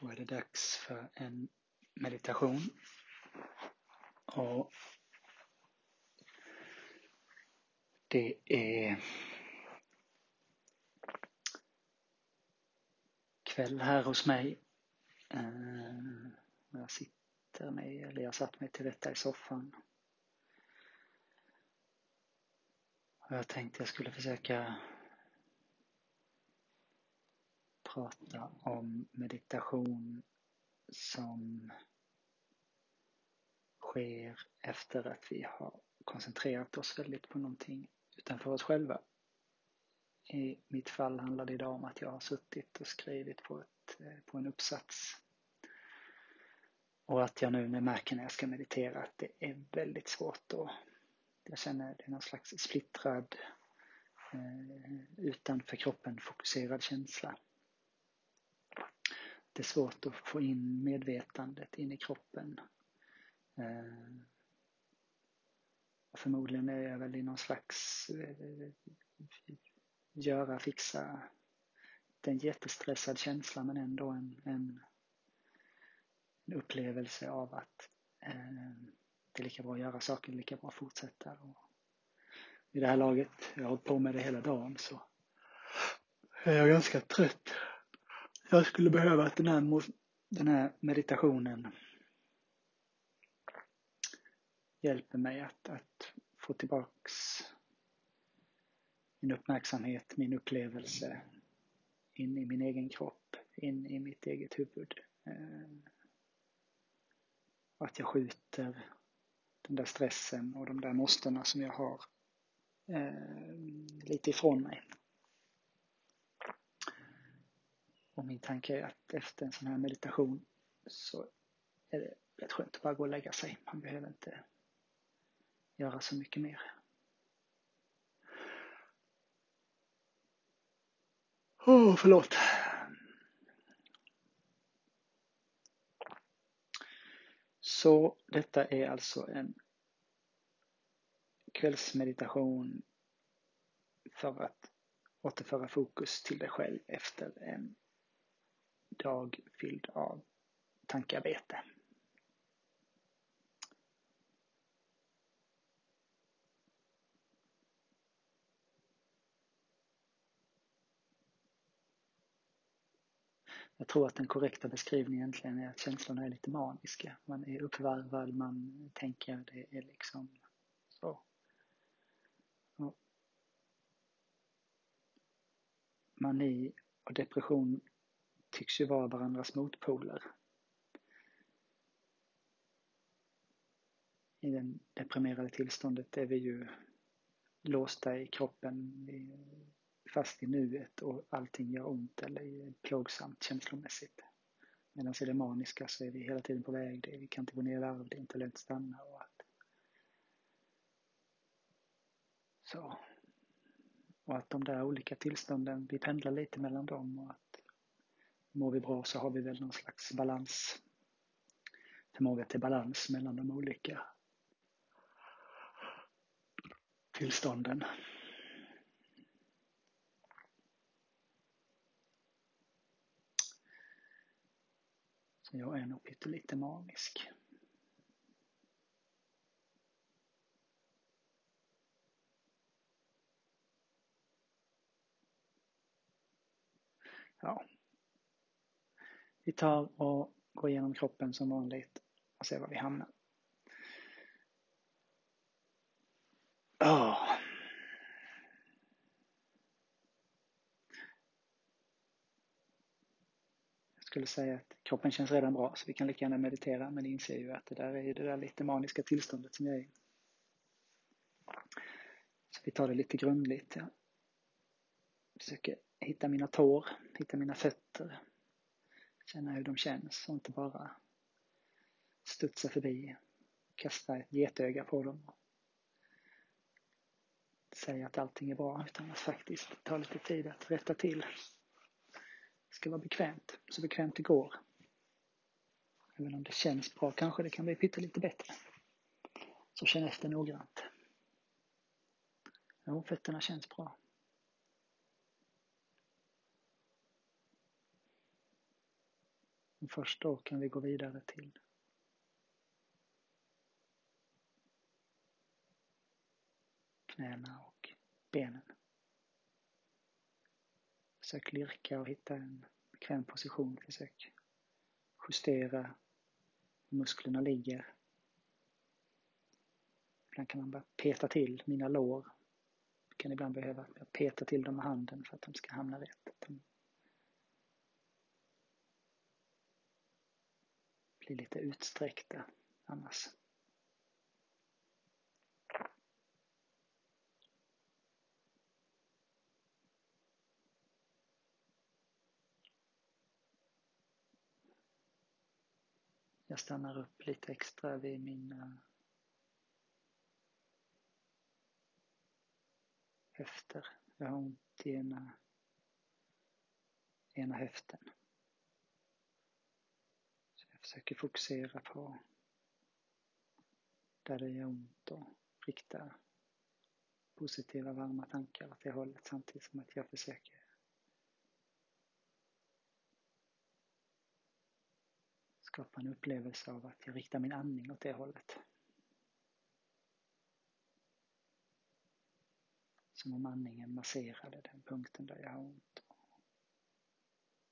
Då är det dags för en meditation. Och det är kväll här hos mig. Eh, jag sitter mig, eller jag satt mig till rätta i soffan. Och jag tänkte jag skulle försöka prata om meditation som sker efter att vi har koncentrerat oss väldigt på någonting utanför oss själva. I mitt fall handlar det idag om att jag har suttit och skrivit på, ett, eh, på en uppsats. Och att jag nu märker när jag ska meditera att det är väldigt svårt att jag känner det är någon slags splittrad eh, utanför kroppen fokuserad känsla det är svårt att få in medvetandet in i kroppen. Eh, förmodligen är jag väl i någon slags eh, göra, fixa. Det är en jättestressad känsla men ändå en, en, en upplevelse av att eh, det är lika bra att göra saker, lika bra att fortsätta. Och I det här laget, jag har hållit på med det hela dagen så är jag ganska trött jag skulle behöva att den här, den här meditationen hjälper mig att, att få tillbaks min uppmärksamhet, min upplevelse in i min egen kropp, in i mitt eget huvud. Och att jag skjuter den där stressen och de där måstena som jag har eh, lite ifrån mig. Och min tanke är att efter en sån här meditation så är det rätt skönt att bara gå och lägga sig. Man behöver inte göra så mycket mer. Åh, oh, förlåt. Så detta är alltså en kvällsmeditation för att återföra fokus till dig själv efter en dag fylld av tankearbete. Jag tror att den korrekta beskrivningen egentligen är att känslorna är lite maniska. Man är uppvarvad, man tänker, det är liksom så. Mani och depression tycks ju vara varandras motpoler. I det deprimerade tillståndet är vi ju låsta i kroppen, fast i nuet och allting gör ont eller är plågsamt känslomässigt. Medan i det maniska så är vi hela tiden på väg, det, vi kan inte gå ner i varv, det är inte lätt att stanna och allt. Så. Och att de där olika tillstånden, vi pendlar lite mellan dem och att mår vi bra så har vi väl någon slags balans, förmåga till balans mellan de olika tillstånden. Så jag är nog pyttelite manisk. Ja, vi tar och går igenom kroppen som vanligt och ser var vi hamnar. Oh. Jag skulle säga att kroppen känns redan bra så vi kan lika gärna meditera men inser ju att det där är det där lite maniska tillståndet som jag är i. Så vi tar det lite grundligt. Jag Försöker hitta mina tår, hitta mina fötter, Känna hur de känns och inte bara studsa förbi, kasta ett getöga på dem. och Säga att allting är bra utan att faktiskt ta lite tid att rätta till. Det ska vara bekvämt, så bekvämt det går. Även om det känns bra kanske det kan bli pyttelite bättre. Så känn efter noggrant. Jo, fötterna känns bra. Och först då kan vi gå vidare till knäna och benen. Försök lirka och hitta en bekväm position. Försök justera hur musklerna ligger. Ibland kan man bara peta till mina lår. Jag kan ibland behöva peta till dem med handen för att de ska hamna rätt. Att de blir lite utsträckta annars. Jag stannar upp lite extra vid mina eh, höfter. Jag har ont i ena, ena höften. Jag försöker fokusera på där det gör ont och rikta positiva varma tankar åt det hållet samtidigt som att jag försöker skapa en upplevelse av att jag riktar min andning åt det hållet. Som om andningen masserade den punkten där jag har ont.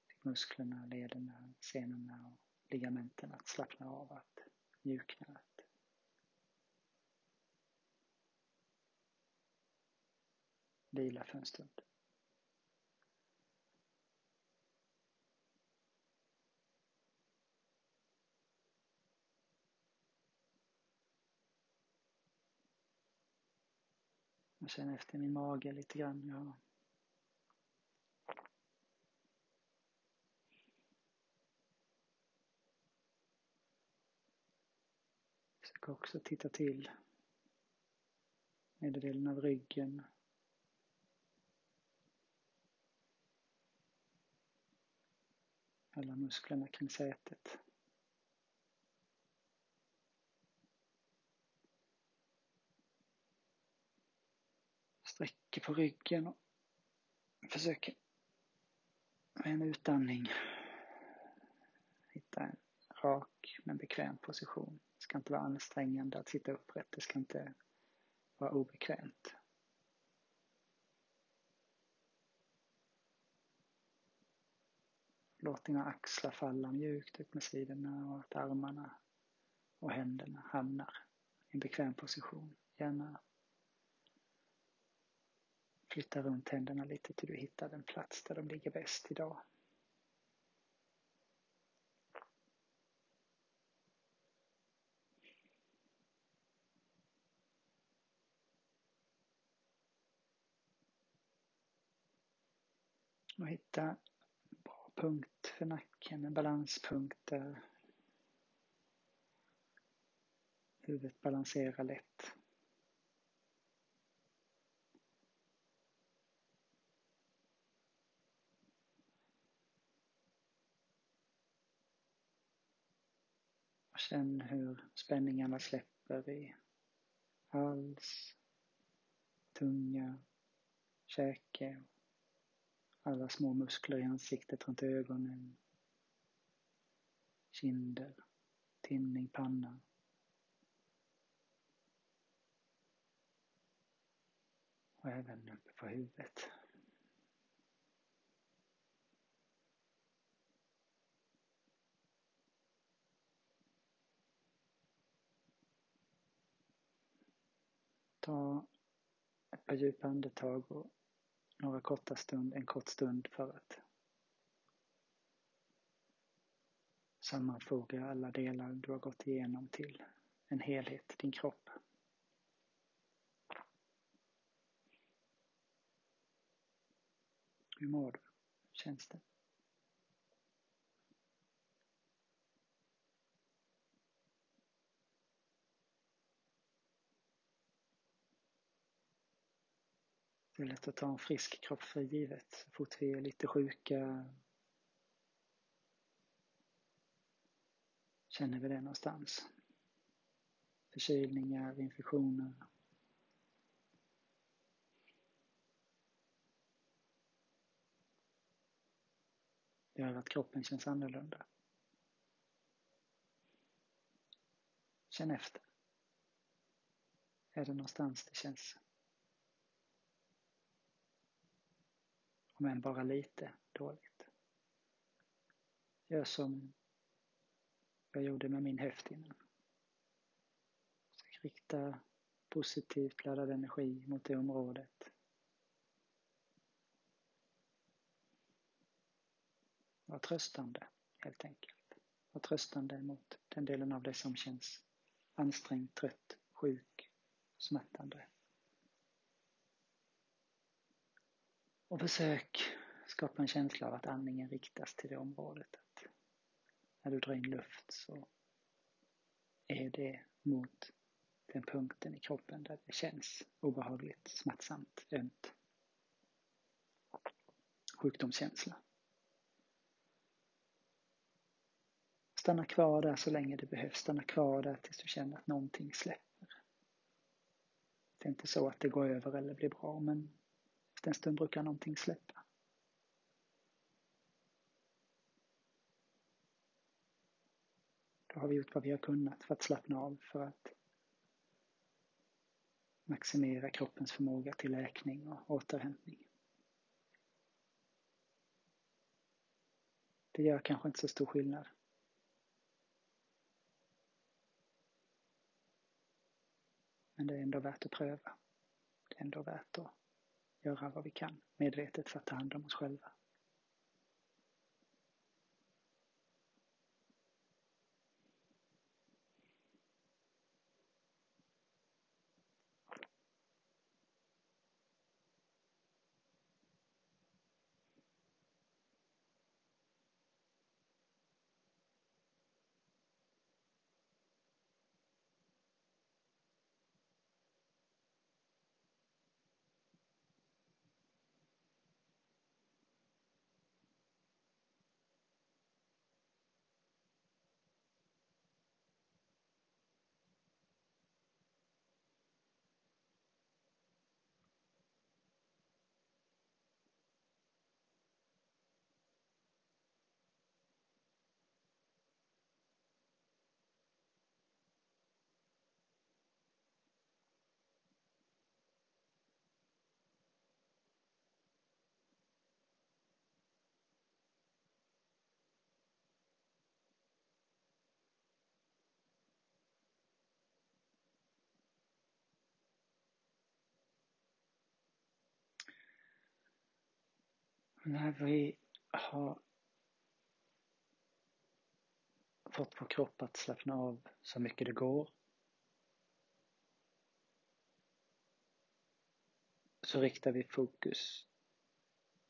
Fick musklerna, lederna, senorna och ligamenten att slappna av, att mjukna, att vila för en stund. Jag känner efter min mage lite grann. Ska försöker också titta till nedre delen av ryggen. Alla musklerna kring sätet. sträcker på ryggen och försöker med en utandning hitta en rak men bekväm position. Det ska inte vara ansträngande att sitta upprätt, det ska inte vara obekvämt. Låt dina axlar falla mjukt ut med sidorna och att armarna och händerna hamnar i en bekväm position. Gärna Flytta runt händerna lite till du hittar den plats där de ligger bäst idag. Och hitta en bra punkt för nacken, en balanspunkt där huvudet balanserar lätt. och Känn hur spänningarna släpper i hals, tunga, käke, alla små muskler i ansiktet runt ögonen, kinder, tinning, panna. Och även uppe på huvudet. Ta ett par djupa andetag och några korta stund, en kort stund för att sammanfoga alla delar du har gått igenom till en helhet, din kropp. Hur mår du? Hur Känns det? det är lätt att ta en frisk kropp för givet. Så fort vi är lite sjuka känner vi det någonstans. Förkylningar, infektioner. Gör att kroppen känns annorlunda. Känn efter. Är det någonstans det känns om än bara lite dåligt. Gör som jag gjorde med min höft innan. Försök rikta positivt laddad energi mot det området. Var tröstande helt enkelt. Var tröstande mot den delen av dig som känns ansträngd, trött, sjuk, smärtande. Och försök skapa en känsla av att andningen riktas till det området. Att när du drar in luft så är det mot den punkten i kroppen där det känns obehagligt, smärtsamt, ömt. Sjukdomskänsla. Stanna kvar där så länge det behövs. Stanna kvar där tills du känner att någonting släpper. Det är inte så att det går över eller blir bra, men efter en stund brukar någonting släppa. Då har vi gjort vad vi har kunnat för att slappna av, för att maximera kroppens förmåga till läkning och återhämtning. Det gör kanske inte så stor skillnad Men det är ändå värt att pröva. Det är ändå värt att göra vad vi kan medvetet för att ta hand om oss själva. När vi har fått vår kropp att slappna av så mycket det går så riktar vi fokus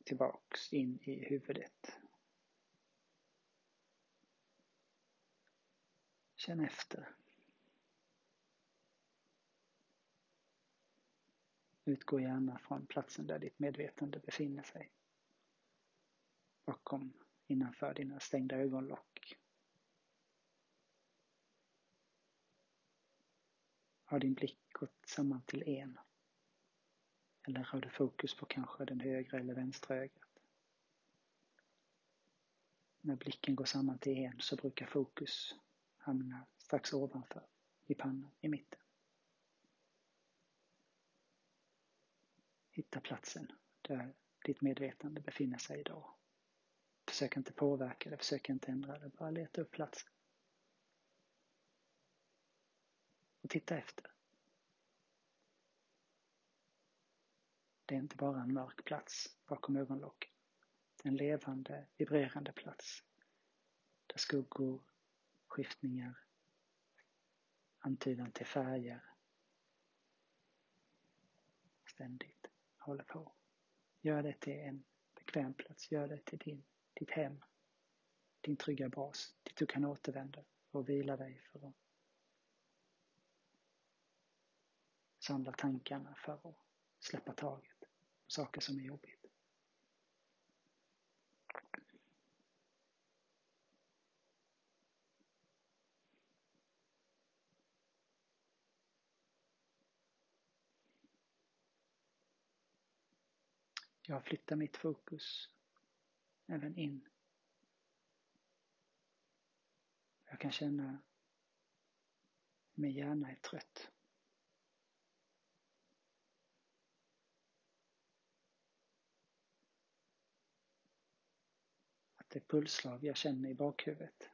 tillbaks in i huvudet. Känn efter. Utgå gärna från platsen där ditt medvetande befinner sig bakom, innanför dina stängda ögonlock. Har din blick gått samman till en? Eller har du fokus på kanske den högra eller vänstra ögat? När blicken går samman till en så brukar fokus hamna strax ovanför, i pannan, i mitten. Hitta platsen där ditt medvetande befinner sig idag. Försök inte påverka det, försök inte ändra det, bara leta upp platsen. Och titta efter. Det är inte bara en mörk plats bakom ögonlocken. Det är en levande, vibrerande plats. Där skuggor, skiftningar, antydan till färger ständigt håller på. Gör det till en bekväm plats, gör det till din ditt hem, din trygga bas, dit du kan återvända och vila dig för att samla tankarna för att släppa taget på saker som är jobbigt. Jag flyttar mitt fokus även in. Jag kan känna Min hjärna är trött. Att det pulsslag jag känner i bakhuvudet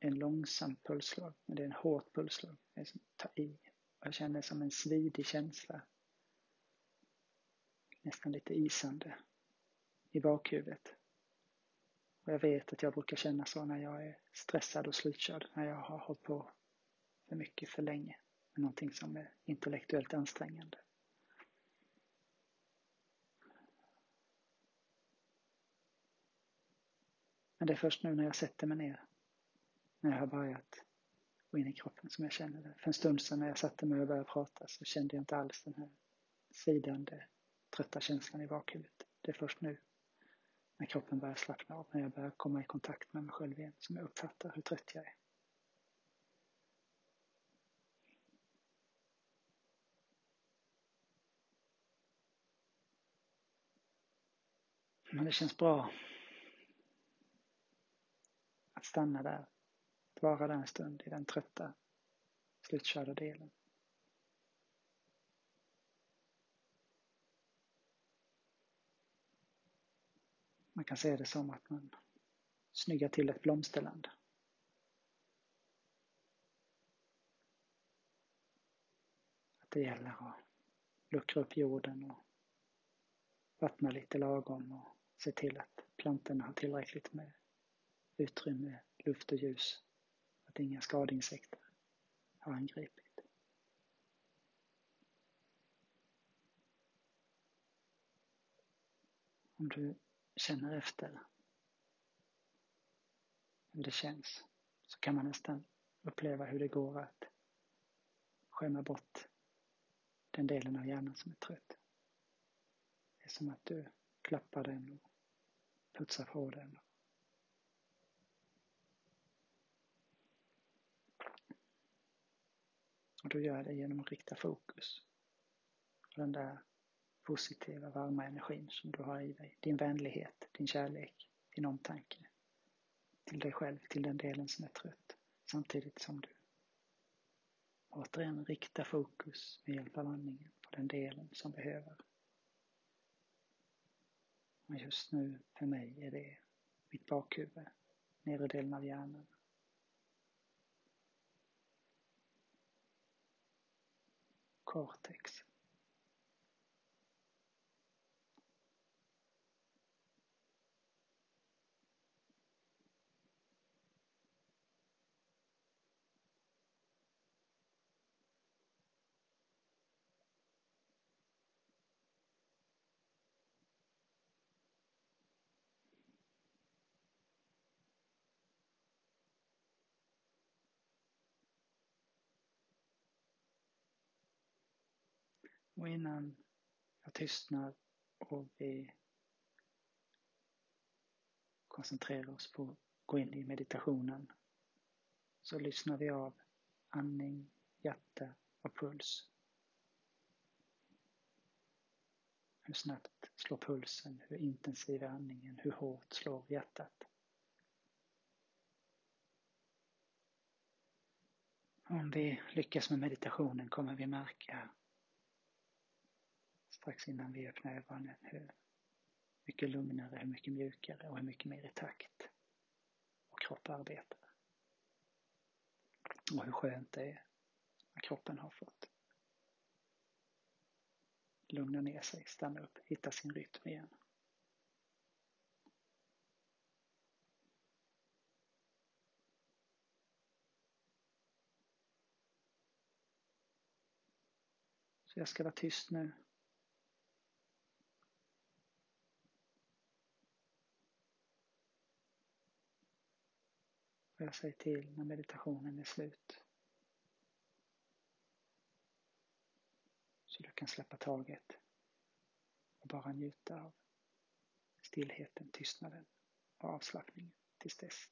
en långsam pulsslag, men det är en hårt pulsslag. Det är som att ta i. Jag känner som en svidig känsla. Nästan lite isande i bakhuvudet. Och jag vet att jag brukar känna så när jag är stressad och slutkörd, när jag har hållit på för mycket för länge med någonting som är intellektuellt ansträngande. Men det är först nu när jag sätter mig ner när jag har börjat gå in i kroppen som jag känner det. För en stund sedan när jag satte mig och började prata så kände jag inte alls den här sidande, trötta känslan i bakhuvudet. Det är först nu när kroppen börjar slappna av, när jag börjar komma i kontakt med mig själv igen som jag uppfattar hur trött jag är. Men det känns bra att stanna där vara där en stund i den trötta, slutkörda delen. Man kan se det som att man snyggar till ett blomsterland. Att det gäller att luckra upp jorden och vattna lite lagom och se till att plantorna har tillräckligt med utrymme, luft och ljus att inga skadeinsekter har angripit. Om du känner efter. Hur det känns. Så kan man nästan uppleva hur det går att skämma bort den delen av hjärnan som är trött. Det är som att du klappar den och putsar på den. Och du gör det genom att rikta fokus på den där positiva, varma energin som du har i dig. Din vänlighet, din kärlek, din omtanke till dig själv, till den delen som är trött. Samtidigt som du återigen riktar fokus med hjälp av andningen på den delen som behöver. Och just nu för mig är det mitt bakhuvud, nedre delen av hjärnan. cortex Och innan jag tystnar och vi koncentrerar oss på att gå in i meditationen så lyssnar vi av andning, hjärta och puls. Hur snabbt slår pulsen? Hur intensiv är andningen? Hur hårt slår hjärtat? Om vi lyckas med meditationen kommer vi märka strax innan vi öppnar ögonen hur mycket lugnare, hur mycket mjukare och hur mycket mer i takt vår kropp arbetar. Och hur skönt det är när kroppen har fått lugna ner sig, stanna upp, hitta sin rytm igen. Så jag ska vara tyst nu Och sig till när meditationen är slut. Så du kan släppa taget och bara njuta av stillheten, tystnaden och avslappningen tills dess.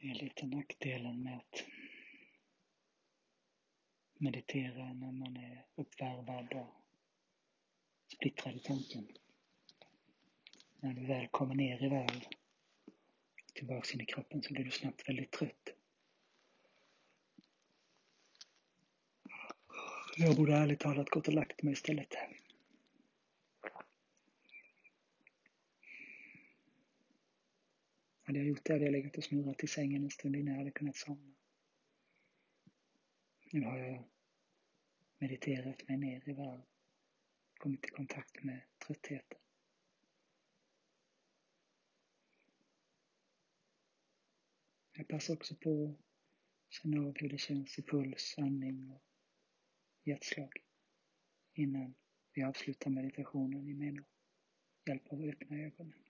Det är lite nackdelen med att meditera när man är uppvärvad och splittrad i tanken. När du väl kommer ner i värld, tillbaks in i kroppen, så blir du snabbt väldigt trött. Jag borde ärligt talat gått och lagt mig istället. Hade jag gjort det hade jag legat och snurrat i sängen en stund innan jag hade kunnat somna. Nu har jag mediterat mig ner i varv, kommit i kontakt med tröttheten. Jag passar också på att känna av hur det känns i puls, andning och hjärtslag innan vi avslutar meditationen i med hjälp av att öppna ögonen.